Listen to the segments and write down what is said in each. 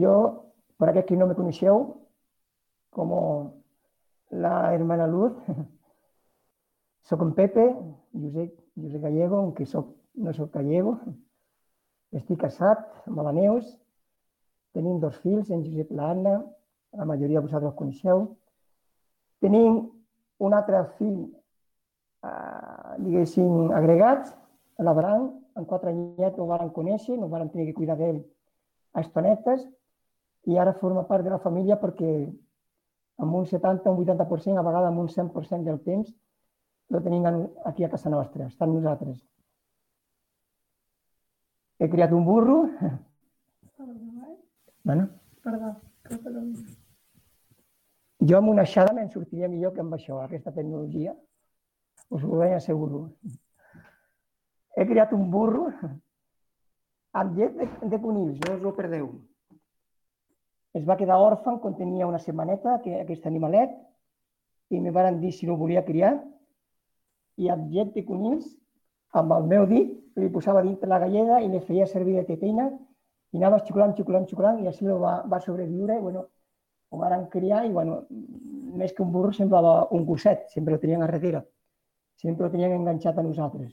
Yo, para aquellos que no me coneixeu, como la hermana Luz, soy con Pepe, Josep, Josep Gallego, aunque soc, no soc gallego. Estic casat amb la Neus, tenim dos fills, en Josep i l'Anna, la majoria de vosaltres els coneixeu. Tenim un altre fill, eh, diguéssim, agregat, l'Abraham, en quatre anyets no ho van conèixer, no van tenir que cuidar d'ell a estonetes, i ara forma part de la família perquè amb un 70, un 80%, a vegades amb un 100% del temps, lo tenim aquí a casa nostra, està amb nosaltres. He criat un burro. Bueno. Perdó. Jo amb una aixada me'n sortiria millor que amb això, aquesta tecnologia. Us ho ben asseguro. He criat un burro amb llet de, de conills, no us ho perdeu. Es va quedar òrfan quan tenia una setmaneta, que, aquest animalet, i me van dir si no volia criar, i amb llet de conills, amb el meu dit, li posava dintre la galleda i li feia servir de tetena i anava xuculant, xuculant, xuculant i així va, va sobreviure. Bueno, ho van criar i, bueno, més que un burro semblava un gosset, sempre lo tenien a darrere. Sempre lo tenien enganxat a nosaltres.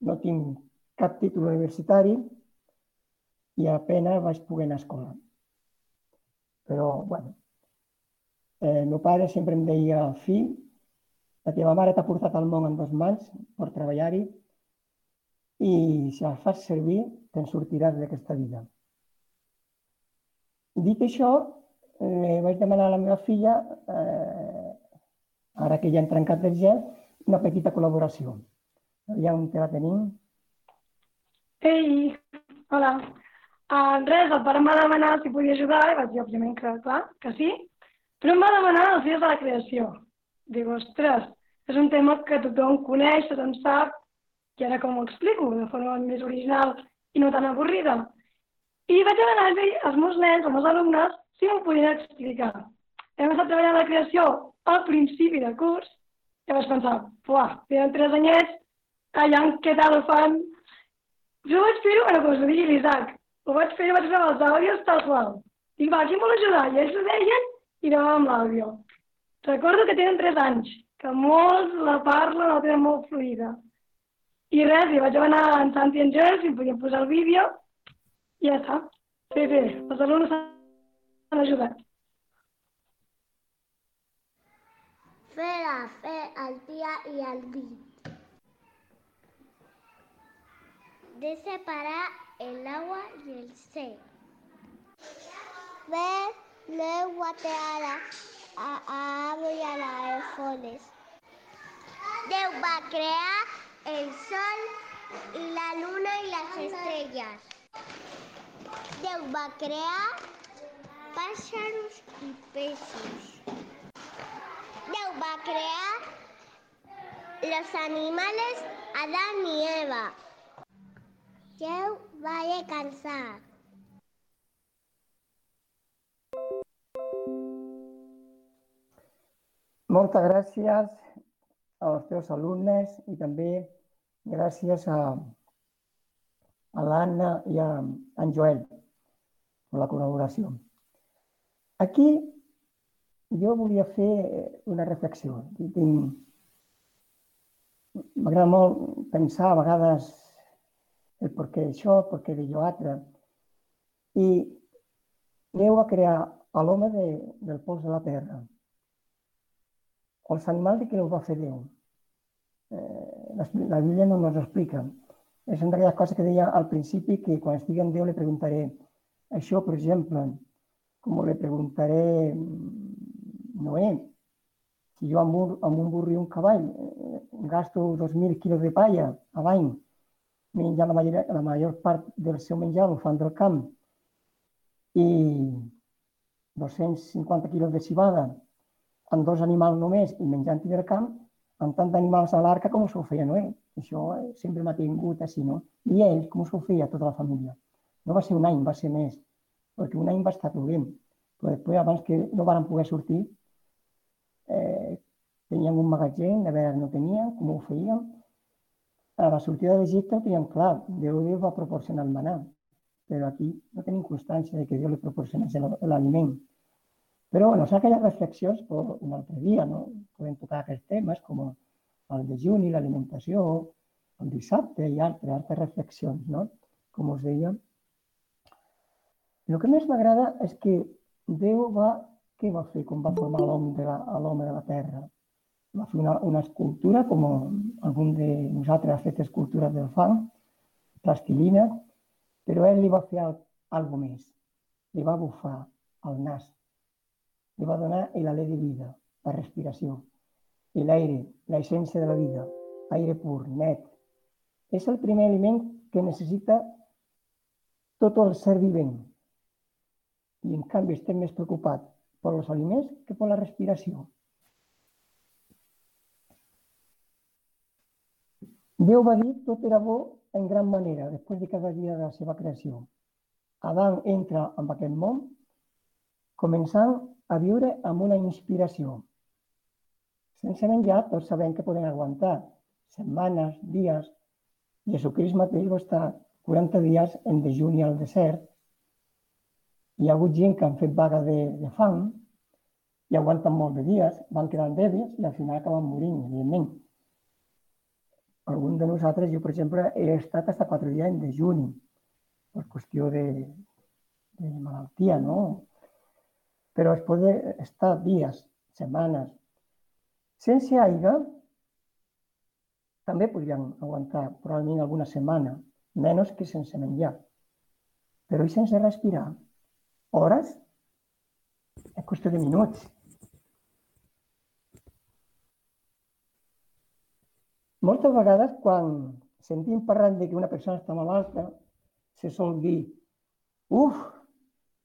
No tinc cap títol universitari, i apenas vaig poder anar a escola. Però, bueno, eh, meu pare sempre em deia, fill, la teva mare t'ha portat al món amb dos mans per treballar-hi i si la fas servir te'n sortiràs d'aquesta vida. Dit això, li vaig demanar a la meva filla, eh, ara que ja hem trencat el gel, una petita col·laboració. Ja on te la tenim? Ei, hola. Uh, res, el pare em va demanar si podia ajudar i vaig dir, òbviament, que clar, que sí, però em va demanar els dies de la creació. Dic, ostres, és un tema que tothom coneix, tothom sap, i ara com ho explico de forma més original i no tan avorrida. I vaig demanar als meus nens, als meus alumnes, si m'ho podien explicar. Hem estat treballant la creació al principi de curs i vaig pensar, fuà, tenen tres anyets, callant, què tal ho fan? Jo vaig fer-ho, bueno, com us ho digui l'Isaac, ho vaig fer, vaig gravar els àudios tal qual. Dic, va, qui vol ajudar? I ells ho deien i gravàvem l'àudio. Recordo que tenen 3 anys, que molts la parlen, la tenen molt fluida. I res, i vaig anar en Santi i en Jess, i em podien posar el vídeo, i ja està. Sí, sí, els alumnes s'han ajudat. Fer la fe, el dia i el dit. De separar el agua y el ser. Ver luego a, a agua y a las fones. Déu va crear el sol, la luna i les estrelles. Déu va crear pàssaros i peixos. Déu va crear los animales Adán y Eva. Déu va descansar. Moltes gràcies als teus alumnes i també gràcies a, a l'Anna i a en Joel per la col·laboració. Aquí jo volia fer una reflexió. M'agrada molt pensar a vegades el per què d'això, el per què d'allò altre. I Déu va crear a l'home de, del pols de la terra. Els animals de què ho va fer Déu? Eh, la, Bíblia no ens explica. És una d'aquelles coses que deia al principi que quan estigui amb Déu li preguntaré això, per exemple, com li preguntaré mm, Noé, si jo amb un, amb un burro i un cavall eh, gasto 2.000 quilos de palla a l'any, menja la major, la major part del seu menjar, ho fan del camp, i 250 quilos de cibada amb dos animals només i menjant del camp, amb tant d'animals a l'arca com s'ho feia Noé. Això sempre m'ha tingut així, no? I ell, com s'ho feia tota la família? No va ser un any, va ser més, perquè un any va estar plovent. Però després, abans que no van poder sortir, eh, teníem un magatzem, de veure no teníem, com ho feien, a la sortida d'Egipte teníem clar, Déu Déu va proporcionar el manà. però aquí no tenim constància de que Déu li proporcionés l'aliment. Però bueno, són aquelles reflexions per un altre dia, no? Podem tocar aquests temes com el dejuni, l'alimentació, el dissabte i altres, altres reflexions, no? Com us deia. El que més m'agrada és que Déu va, què va fer quan va formar l'home de, la, de la terra? Va fer una, una escultura, com algun de nosaltres ha fet escultures del fang, plastilina, però ell li va fer alguna més. Li va bufar el nas. Li va donar l'alè de vida, la respiració, i l'aire, l'essència de la vida, aire pur, net. És el primer aliment que necessita tot el ser vivent. I en canvi estem més preocupats per els aliments que per la respiració. Déu va dir tot era bo en gran manera després de cada dia de la seva creació. Adam entra en aquest món començant a viure amb una inspiració. Sense menjar, tots sabem que poden aguantar setmanes, dies. Jesucrist mateix va estar 40 dies en dejuni al desert. Hi ha hagut gent que han fet vaga de, de fam i aguanten molt de dies, van quedant dèbils i al final acaben morint, evidentment algun de nosaltres, jo per exemple, he estat fins a quatre dies en dejuni, per qüestió de, de malaltia, no? Però es pot estar dies, setmanes, sense aigua, també podríem aguantar probablement alguna setmana, menys que sense menjar. Però i sense respirar? Hores? És qüestió de minuts. Moltes vegades, quan sentim parlant de que una persona està malalta, se sol dir uf,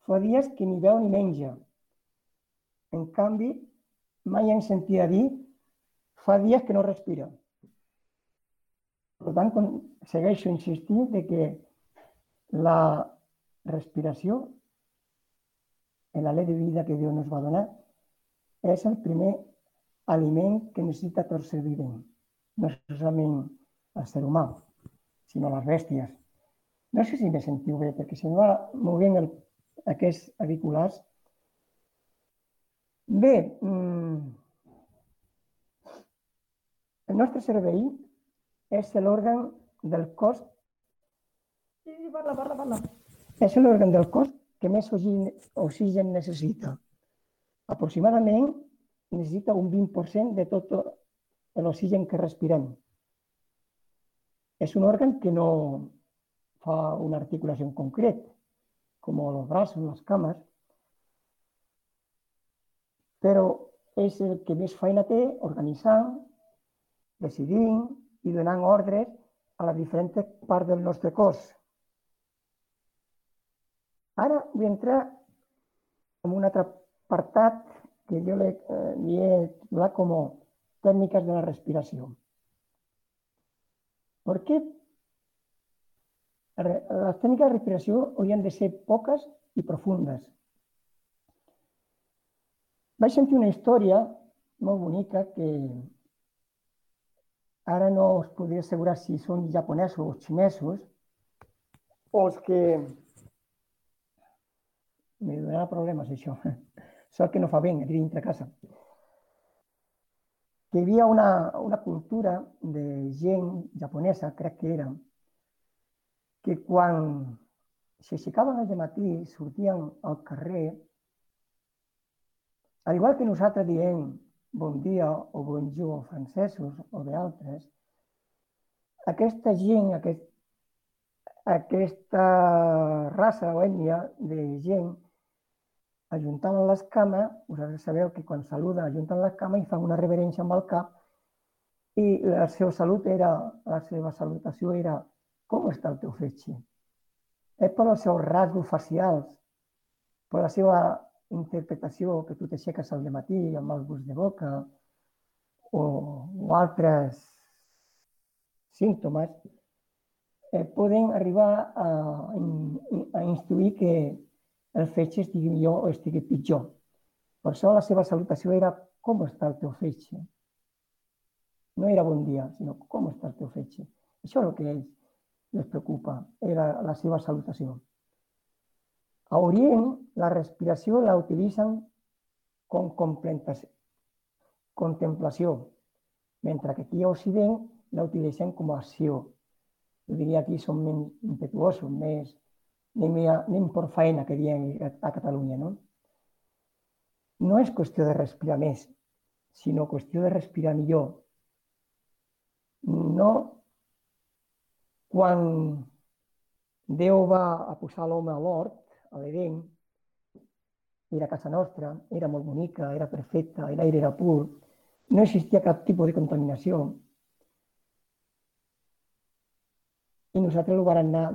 fa dies que ni veu ni menja. En canvi, mai hem sentit a dir fa dies que no respira. Per tant, segueixo insistint de que la respiració, l'alè de vida que Déu ens va donar, és el primer aliment que necessita tot ser vivent no solament el ser humà, sinó les bèsties. No sé si me sentiu bé, perquè no va movent el, aquests auriculars. Bé, mmm, el nostre cervell és l'òrgan del cos parla, parla, parla. És l'òrgan del cos que més oxigen necessita. Aproximadament necessita un 20% de tot l'oxigen que respirem. És un òrgan que no fa una articulació en concret, com els braços, les cames, però és el que més feina té organitzant, decidint i donant ordres a les diferents parts del nostre cos. Ara vull entrar en un altre apartat que jo li, eh, titulat com tècniques de la respiració. Per què? Les tècniques de respiració haurien de ser poques i profundes. Vaig sentir una història molt bonica que ara no us podria assegurar si són japonesos o xinesos o els que... Me donarà problemes, això. Sort que no fa bé aquí dintre casa que hi havia una, una cultura de gent japonesa, crec que era, que quan s'aixecaven al matí, sortien al carrer, al igual que nosaltres diem bon dia o bonjour francesos o d'altres, aquesta gent, aquest, aquesta raça o ètnia de gent ajuntaven les cames, vosaltres sabeu que quan saluden ajunten les cames i fan una reverència amb el cap i la seva salut era, la seva salutació era com està el teu fetge? És per els seus rasgos facials, per la seva interpretació que tu t'aixeques al matí amb el gust de boca o, o altres símptomes, eh, poden arribar a, a instruir que el fetge estigui millor o estigui pitjor. Per això la seva salutació era com està el teu fetge? No era bon dia, sinó com està el teu fetge? Això és el que ells les preocupa, era la seva salutació. A Orient, la respiració la utilitzen com contemplació, mentre que aquí a Occident la utilitzem com a acció. Jo diria que aquí som menys impetuosos, més anem, a, anem per feina, que diem a Catalunya. No? no és qüestió de respirar més, sinó qüestió de respirar millor. No quan Déu va a posar l'home a l'hort, a l'Edén, era casa nostra, era molt bonica, era perfecta, l'aire era pur, no existia cap tipus de contaminació. I nosaltres ho vam anar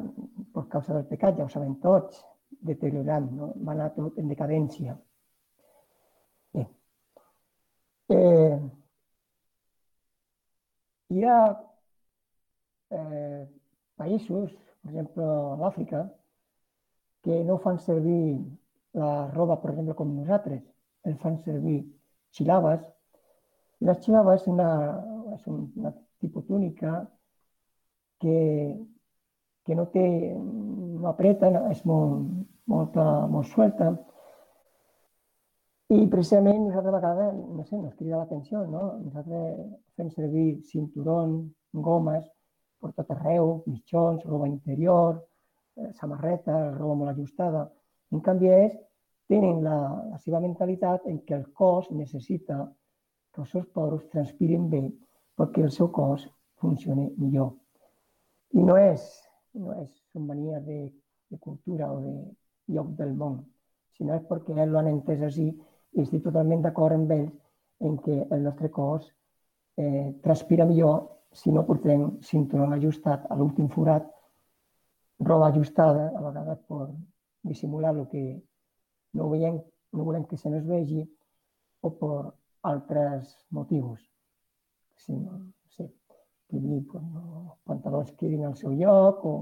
per causa del pecat, ja ho sabem tots, deteriorant, no? va anar tot en decadència. Bé. Eh, hi ha eh, països, per exemple, a l'Àfrica, que no fan servir la roba, per exemple, com nosaltres. El fan servir xilabes. La xilava és una, és una tipus túnica que, que no té, no apreta, és molt, molt, molt suelta. I precisament nosaltres a vegades, no sé, ens crida l'atenció, no? Nosaltres fem servir cinturons, gomes, per tot arreu, mitjons, roba interior, eh, samarreta, roba molt ajustada. En canvi, és, tenen la, la seva mentalitat en què el cos necessita que els seus poros transpirin bé perquè el seu cos funcioni millor. I no és, no és una mania de, de cultura o de lloc del món, sinó és perquè ells l'han entès així i estic totalment d'acord amb ells en què el nostre cos eh, transpira millor si no portem cinturó ajustat a l'últim forat, roba ajustada, a vegades per dissimular el que no, veiem, no volem que se nos vegi o per altres motius. Si no, no, els pantalons quedin al seu lloc o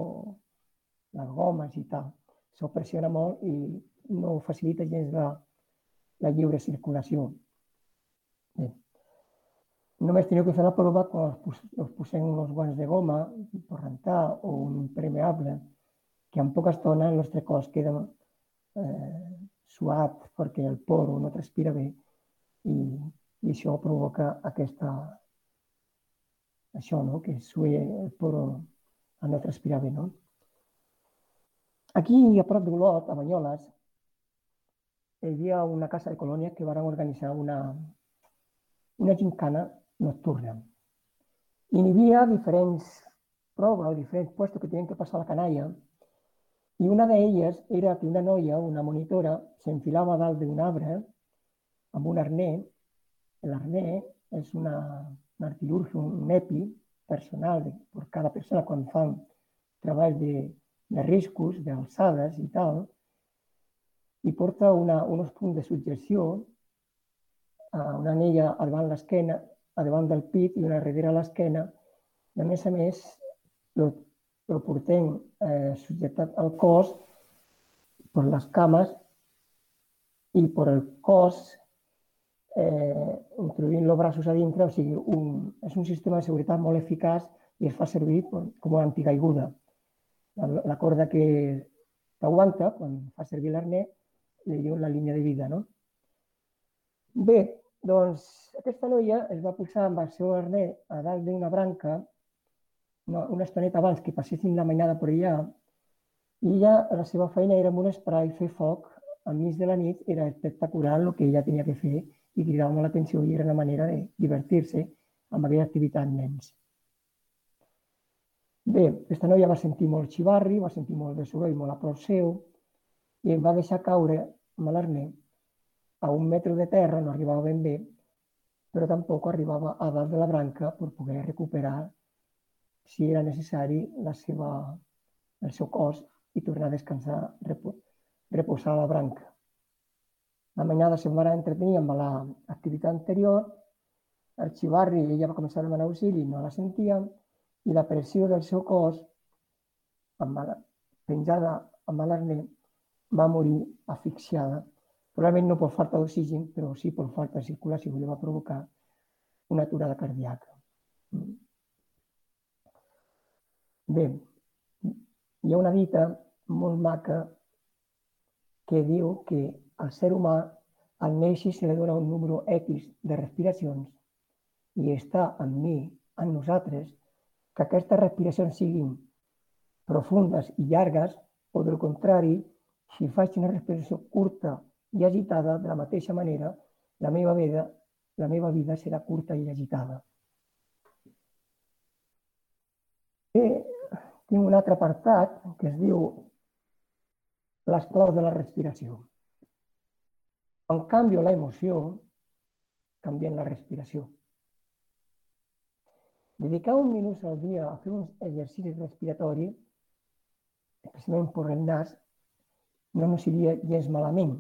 les gomes i tal. Això pressiona molt i no facilita gens la, la lliure circulació. Bé. Només teniu que fer la prova quan us posem uns guants de goma per rentar o un impermeable, que en poca estona el nostre cos queda eh, suat perquè el poro no transpira bé i, i això provoca aquesta, això, no? que sui el poro a no transpirar bé. No? Aquí, a prop d'Olot, a Banyoles, hi havia una casa de colònia que van organitzar una, una gincana nocturna. I hi havia diferents proves o diferents puestos que tenien que passar la canalla i una d'elles era que una noia, una monitora, s'enfilava dalt d'un arbre amb un arner. L'arner és una, un artilurgi, un EPI personal de, per cada persona quan fan treball de, de riscos, d'alçades i tal, i porta una, uns punts de subjecció, a una anella a davant l'esquena, a davant del pit i una darrere a l'esquena, i a més a més el el portem eh, subjectat al cos per les cames i per el cos eh, introduint els braços a dintre, o sigui, un, és un sistema de seguretat molt eficaç i es fa servir com una antigaiguda. La, la corda que t'aguanta, quan fa servir l'arner, li diu la línia de vida. No? Bé, doncs aquesta noia es va posar amb el seu arner a dalt d'una branca no, una estoneta abans que passessin la mainada per allà, i ella, la seva feina era amb un spray fer foc a mig de la nit, era espectacular el que ella tenia que fer i cridava molt l'atenció i era una manera de divertir-se amb aquella activitat nens. Bé, aquesta noia va sentir molt xivarri, va sentir molt de soroll, molt a prop seu, i em va deixar caure amb l'arner a un metre de terra, no arribava ben bé, però tampoc arribava a dalt de la branca per poder recuperar si era necessari la seva, el seu cos i tornar a descansar, reposar a la branca. La mainada se'n va entretenir amb l'activitat anterior, el xivarri, ella va començar a demanar auxili, no la sentia, i la pressió del seu cos, amb la, penjada amb l'arner, va morir asfixiada. Probablement no per falta d'oxigen, però sí per falta de circulació, i va provocar una aturada cardíaca. Bé, hi ha una dita molt maca que diu que al ser humà al néixer se li dona un número X de respiracions i està en mi, en nosaltres, que aquestes respiracions siguin profundes i llargues o, del contrari, si faig una respiració curta i agitada, de la mateixa manera, la meva vida, la meva vida serà curta i agitada. I tinc un altre apartat que es diu les claus de la respiració. En canvi, la emoció canvia la respiració. Dedicar un minut al dia a fer un exercici respiratori, especialment per el nas, no ens seria gens malament.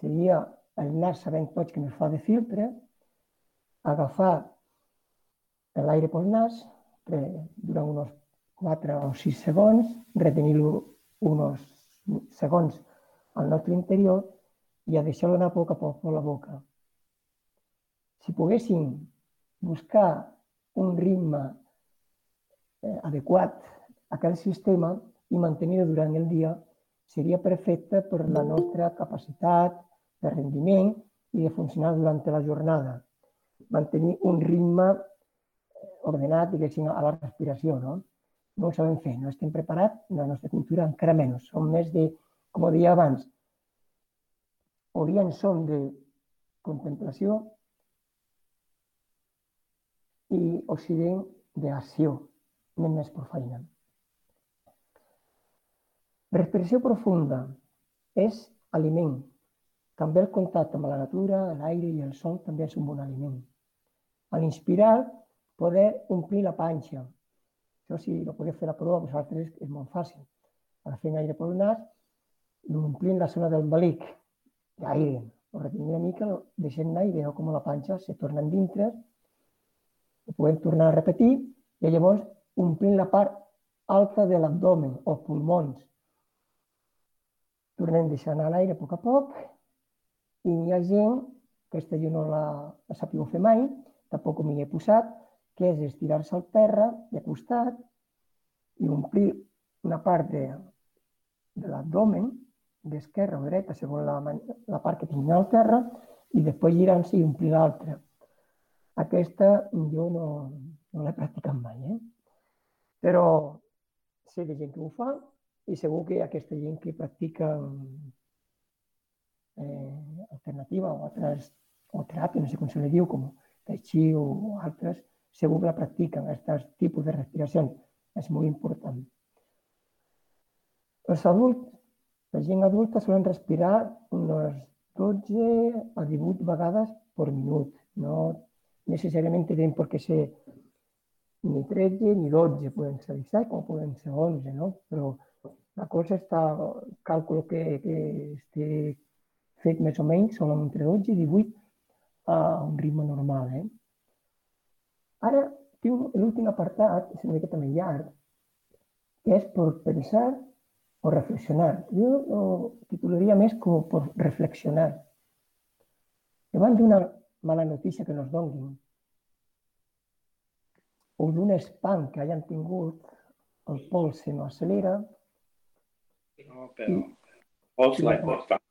Seria el nas sabent tots que ens fa de filtre, agafar l'aire pel nas durant uns 4 o 6 segons, retenir-lo uns segons al nostre interior i a deixar-lo anar a poc a poc per la boca. Si poguéssim buscar un ritme eh, adequat a aquell sistema i mantenir-ho durant el dia seria perfecte per la nostra capacitat de rendiment i de funcionar durant la jornada. Mantenir un ritme ordenat, diguéssim, a la respiració, no? No ho sabem fer, no estem preparats, la nostra cultura encara menys. Som més de, com deia abans, Orient som de contemplació i Occident d'acció, anem més per feina. Respiració profunda és aliment. També el contacte amb la natura, l'aire i el sol també és un bon aliment. A l'inspirar, poder omplir la panxa. Això si no podeu fer la prova, vosaltres és molt fàcil. Ara fent aire pel nas, omplint la zona del malic d'aire. Ho retenim una mica, deixem anar i veieu com la panxa se torna dintre ho podem tornar a repetir i llavors omplint la part alta de l'abdomen o pulmons. Tornem deixant anar l'aire a poc a poc i hi ha gent, aquesta jo no la, la sàpiga fer mai, tampoc m'hi he posat, que és estirar-se al terra de costat i omplir una part de, de l'abdomen, d'esquerra o dreta, segons la, la part que tingui al terra, i després girant-se i omplir l'altra. Aquesta jo no, no l'he practicat mai, eh? però sé de gent que ho fa i segur que aquesta gent que practica eh, alternativa o altres o teràpia, no sé com se li diu, com Tai Chi o altres, segur que la practiquen, aquest tipus de respiracions. És molt important. Els adults, la gent adulta solen respirar unes 12 a 18 vegades per minut. No necessàriamente tienen por qué ser ni 13 ni 12, pueden ser 16 como pueden ser 11, ¿no? Però la cosa està, càlcul que, que esté fet més o menys, són entre 12 i 18 a un ritme normal. Eh? Ara tinc l'últim apartat, és una miqueta més llarg, que és per pensar o reflexionar. Jo ho titularia més com per reflexionar. Davant d'una mala notícia que nos donguin o d'un espant que hayan tingut, el pols se no acelera. No, però pols la important.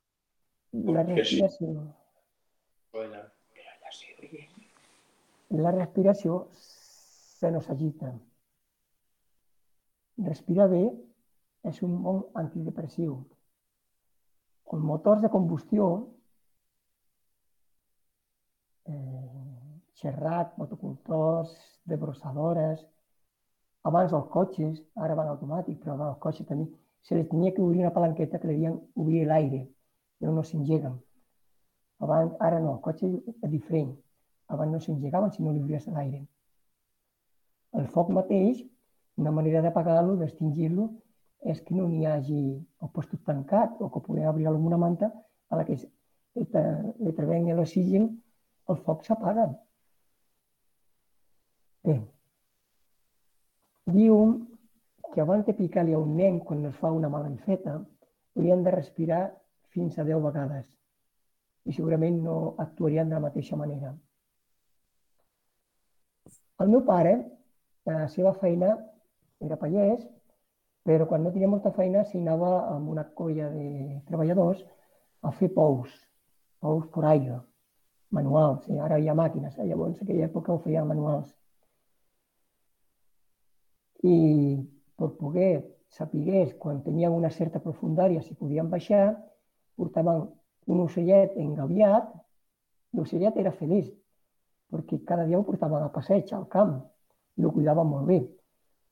La respiració. La respiració se nos agita. Respirar bé és un bon antidepressiu. Els motors de combustió eh, xerrat, motocultors, debrossadores, abans els cotxes, ara van automàtic, però abans els cotxes també, se li tenia que obrir una palanqueta que li havien obrir l'aire, però no s'engeguen. Abans, ara no, el cotxe és diferent. Abans no s'engegaven si no li obries l'aire. El foc mateix, una manera d'apagar-lo, d'extingir-lo, és que no n'hi hagi el postos tancat o que puguem obrir amb una manta a la que li treveng l'oxigen el foc s'apaga. Bé, diu que abans de picar-li a un nen quan es fa una mala infeta, haurien de respirar fins a 10 vegades i segurament no actuarien de la mateixa manera. El meu pare, la seva feina era pallès, però quan no tenia molta feina s'hi anava amb una colla de treballadors a fer pous, pous per aigua, manuals. I ara hi ha màquines, eh? llavors en aquella època ho feien manuals. I per poder sapigués quan tenien una certa profundària si podien baixar, portaven un ocellet engaviat, l'ocellet era feliç, perquè cada dia ho portaven a passeig al camp i ho cuidaven molt bé.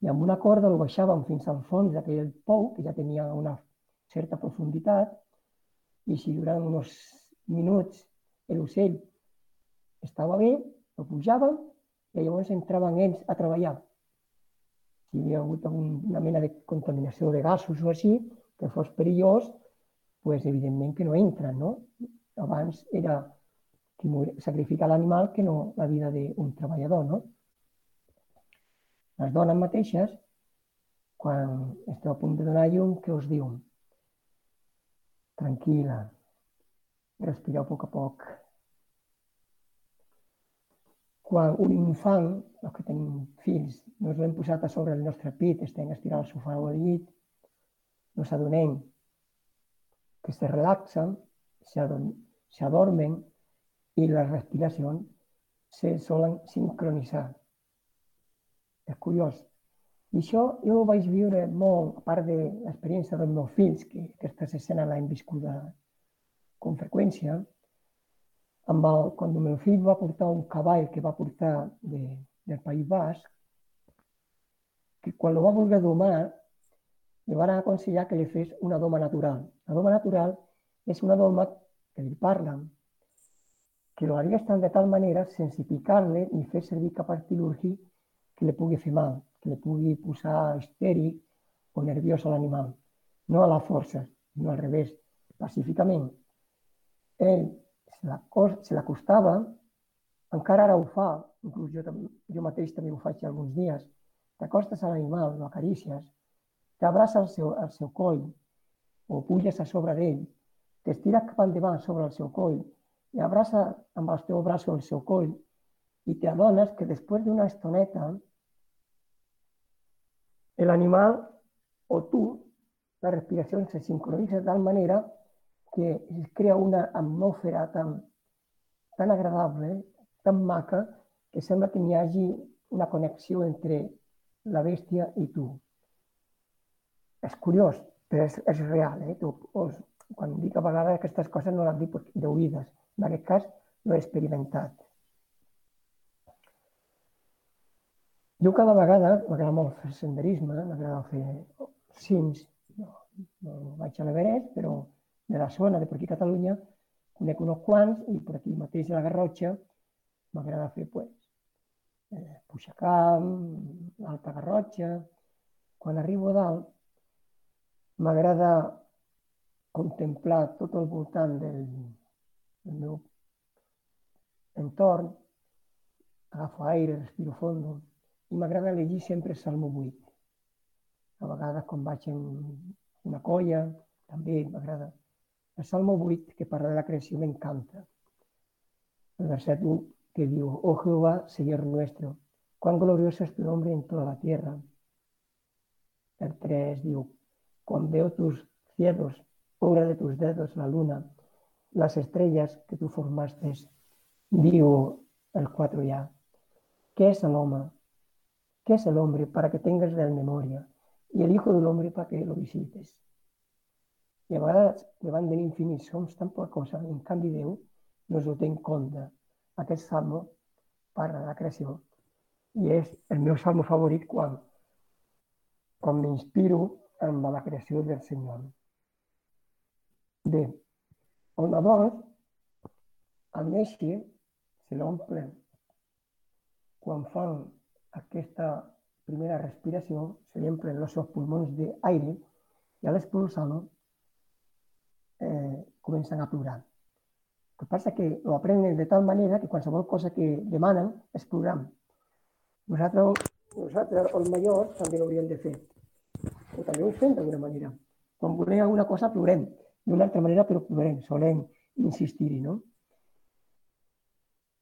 I amb una corda el baixaven fins al fons d'aquell pou, que ja tenia una certa profunditat, i si durant uns minuts l'ocell estava bé, el pujaven i llavors entraven ells a treballar. Si hi havia hagut una mena de contaminació de gasos o així, que fos perillós, pues evidentment que no entren, no? Abans era sacrificar l'animal que no la vida d'un treballador, no? Les dones mateixes, quan esteu a punt de donar llum, què us diuen? Tranquil·la, respireu a poc a poc. Quan un infant, els que tenim fills, no l'hem posat a sobre el nostre pit, estem estirant al sofà o al llit, no s'adonem que se relaxen, s'adormen i les respiracions se solen sincronitzar és curiós. I això jo ho vaig viure molt, a part de l'experiència dels meus fills, que aquestes escenes l'hem viscuda com freqüència, amb el, quan el meu fill va portar un cavall que va portar de, del País Basc, que quan el va voler domar, li van aconsellar que li fes una doma natural. La doma natural és una doma que li parlen, que lo haria estar de tal manera sense picar-le ni fer servir cap artilurgi que li pugui fer mal, que li pugui posar histèric o nerviós a l'animal. No a la força, no al revés, pacíficament. Ell se l'acostava, encara ara ho fa, inclús jo, jo mateix també ho faig alguns dies, t'acostes a l'animal, lo acarícies, t'abraça al seu, al seu coll o puges a sobre d'ell, t'estires cap endavant sobre el seu coll i abraça amb els teus braços el seu coll i t'adones que després d'una estoneta el animal o tú, la respiración se sincroniza de tal manera que crea una atmósfera tan, tan agradable, tan maca, que sembla que n'hi hagi una connexió entre la bèstia i tu. És curiós, però és, és real. Eh? Tu, os, quan dic a vegades aquestes coses no les dic d'oïdes. En aquest cas, l'he experimentat. Jo cada vegada m'agrada molt fer senderisme, m'agrada fer cims, no, no vaig a l'Everest, però de la zona de per aquí a Catalunya conec uns quants i per aquí mateix a la Garrotxa m'agrada fer pues, eh, Puixacamp, l'Alta Garrotxa. Quan arribo a dalt m'agrada contemplar tot el voltant del, del meu entorn, agafo aire, respiro fondo, m'agrada llegir sempre Salmo 8. A vegades quan vaig en una colla, també m'agrada. El Salmo 8, que parla de la creació, m'encanta. El verset 1 que diu, Oh Jehová, Señor nuestro, cuán glorioso es tu nombre en toda la tierra. El 3 diu, Cuando veo tus cielos, obra de tus dedos, la luna, las estrellas que tú formaste, diu el 4 ja, què és l'home ¿Qué es el hombre para que tengas de memoria? Y el Hijo del Hombre para que lo visites. I a vegades, davant de l'infinit, som tan poca cosa, en canvi Déu no ho té en compte. Aquest salmo parla de la creació i és el meu salmo favorit quan, quan m'inspiro amb la creació del Senyor. Bé, el nadó, al néixer, se l'omple quan fan aquesta primera respiració se li emplen els seus pulmons d'aire i a l'expulsar-lo eh, comencen a plorar. El que passa que ho aprenen de tal manera que qualsevol cosa que demanen és plorar. Nosaltres, nosaltres els majors, també l'hauríem de fer. O també ho fem d'alguna manera. Quan volem alguna cosa, plorem. D'una altra manera, però plorem, solem insistir-hi, no?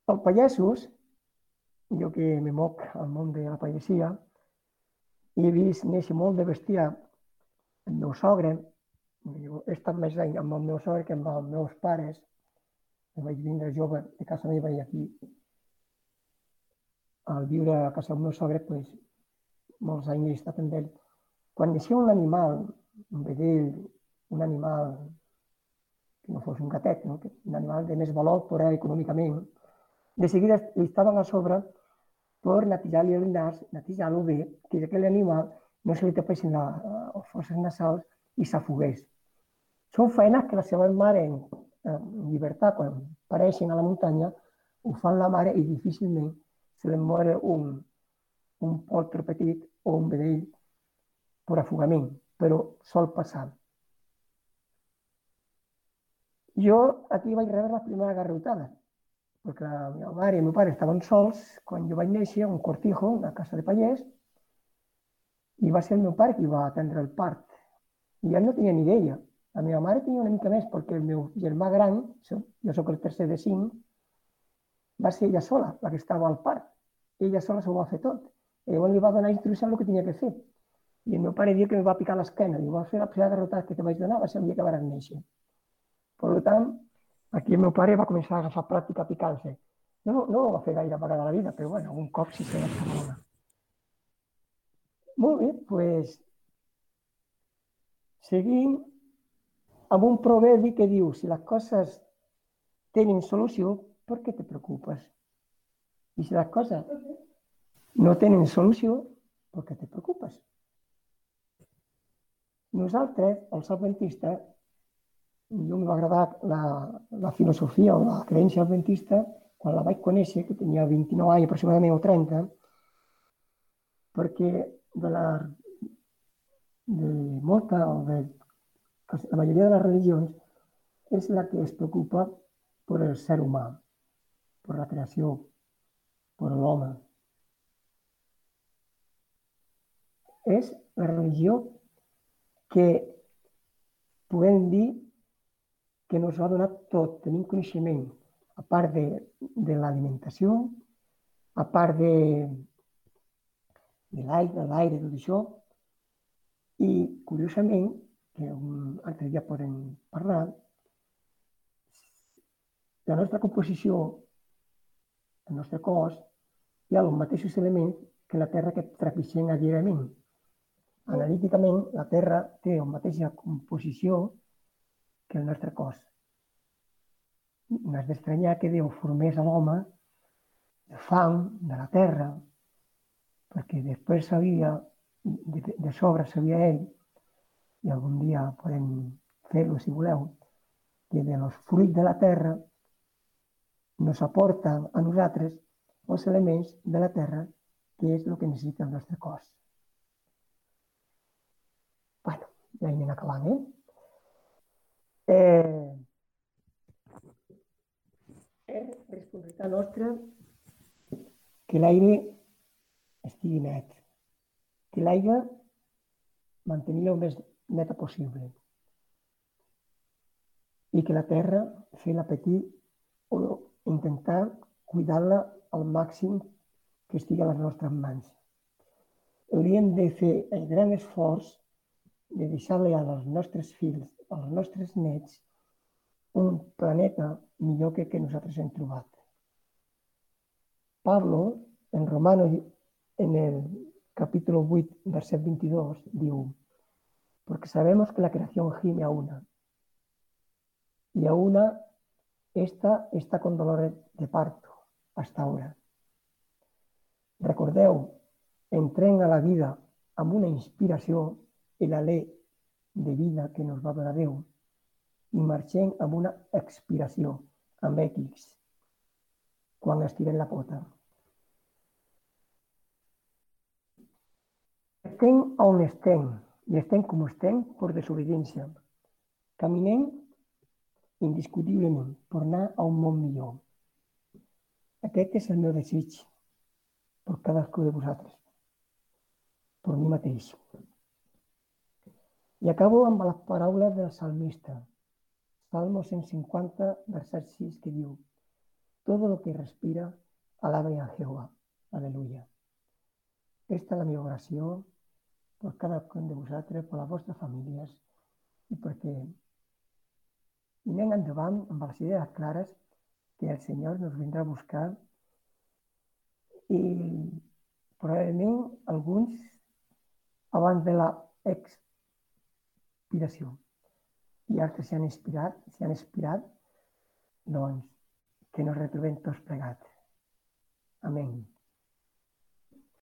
Els pallassos jo que me moc al món de la pagesia, he vist néixer molt de bestiar el meu sogre, he estat més anys amb el meu sogre que amb els meus pares. Jo vaig vindre jove de casa meva i aquí. Al viure a casa del meu sogre, pues, molts anys he estat amb ell. Quan naixia un animal, un vedell, un animal que no fos un gatet, no? que un animal de més valor per a econòmicament, de seguida estaven a sobre per netejar-li el nas, netejar-lo bé, que aquell animal no se li tapessin les fosses nasals i s'afogués. Són feines que la seva mare en, en llibertat, quan apareixen a la muntanya, ho fan la mare i difícilment se li mor un, un poltre petit o un vedell per afogament, però sol passar. Jo aquí vaig rebre la primera garrotada, perquè la meva mare i el meu pare estaven sols quan jo vaig néixer a un cortijo, una casa de pallers, i va ser el meu pare qui va atendre el part. I ell no tenia ni idea. La meva mare tenia una mica més perquè el meu germà gran, jo sóc el tercer de cinc, va ser ella sola la que estava al part. Ella sola s'ho va fer tot. I llavors li va donar instrucció el que tenia que fer. I el meu pare diu que em va picar l'esquena. Diu, va fer la primera garrotada que te vaig donar, va ser el dia que van néixer. Per tant, aquí el meu pare va començar a agafar pràctica a picar-se. No, no ho va fer gaire vegada la vida, però bueno, un cop sí se va fer molt bé, doncs seguim amb un proverbi que diu si les coses tenen solució, per què te preocupes? I si les coses no tenen solució, per què te preocupes? Nosaltres, els adventistes, jo m'ha agradat la, la filosofia o la creença adventista quan la vaig conèixer, que tenia 29 anys aproximadament o 30, perquè de la de molta o de la majoria de les religions és la que es preocupa per el ser humà, per la creació, per l'home. És la religió que podem dir que ens ha donat tot, tenim coneixement, a part de, de l'alimentació, a part de, de l'aigua, l'aire, tot això. I, curiosament, que un altre dia podem parlar, la nostra composició, el nostre cos, hi ha els mateixos elements que la Terra que trepitgem diàriament. Analíticament, la Terra té la mateixa composició que el nostre cos. No has d'estranyar que Déu formés a l'home de fang, de la terra, perquè després sabia, de, de sobre sabia ell, i algun dia podem fer-lo si voleu, que de los fruits de la terra nos aporten a nosaltres els elements de la terra que és el que necessita el nostre cos. bueno, ja anem acabant, eh? Eh és responsabilitat nostra que l'aire estigui net. Que l'aigua mantenir-la el més neta possible. I que la terra, fer-la petit o intentar cuidar-la al màxim que estigui a les nostres mans. Hauríem de fer el gran esforç de deixar-li als nostres fills, als nostres nets, un planeta millor que que nosaltres hem trobat. Pablo, en Romanos en el capítulo 8, verset 22, diu, porque sabemos que la creación gime a una, y a una esta está con dolor de parto hasta ahora. Recordeu, entrem a la vida amb una inspiració i l'alè de vida que nos va donar Déu i marxem amb una expiració, amb X, quan estirem la pota. Estem on estem i estem com estem per desobediència. Caminem indiscutiblement per anar a un món millor. Aquest és el meu desig per cadascú de vosaltres, per mi mateix. I acabo amb les paraules del salmista, Salmo 150, verset 6, que diu Todo lo que respira, alaba a Jehová. Aleluya. Esta és la meva per cada un de vosaltres, per les vostres famílies i perquè anem endavant amb les idees clares que el Senyor nos vindrà a buscar i probablement alguns abans de la expiració i altres s'hi han inspirat, s'hi han inspirat, doncs que nos retrobem tots plegats. Amén.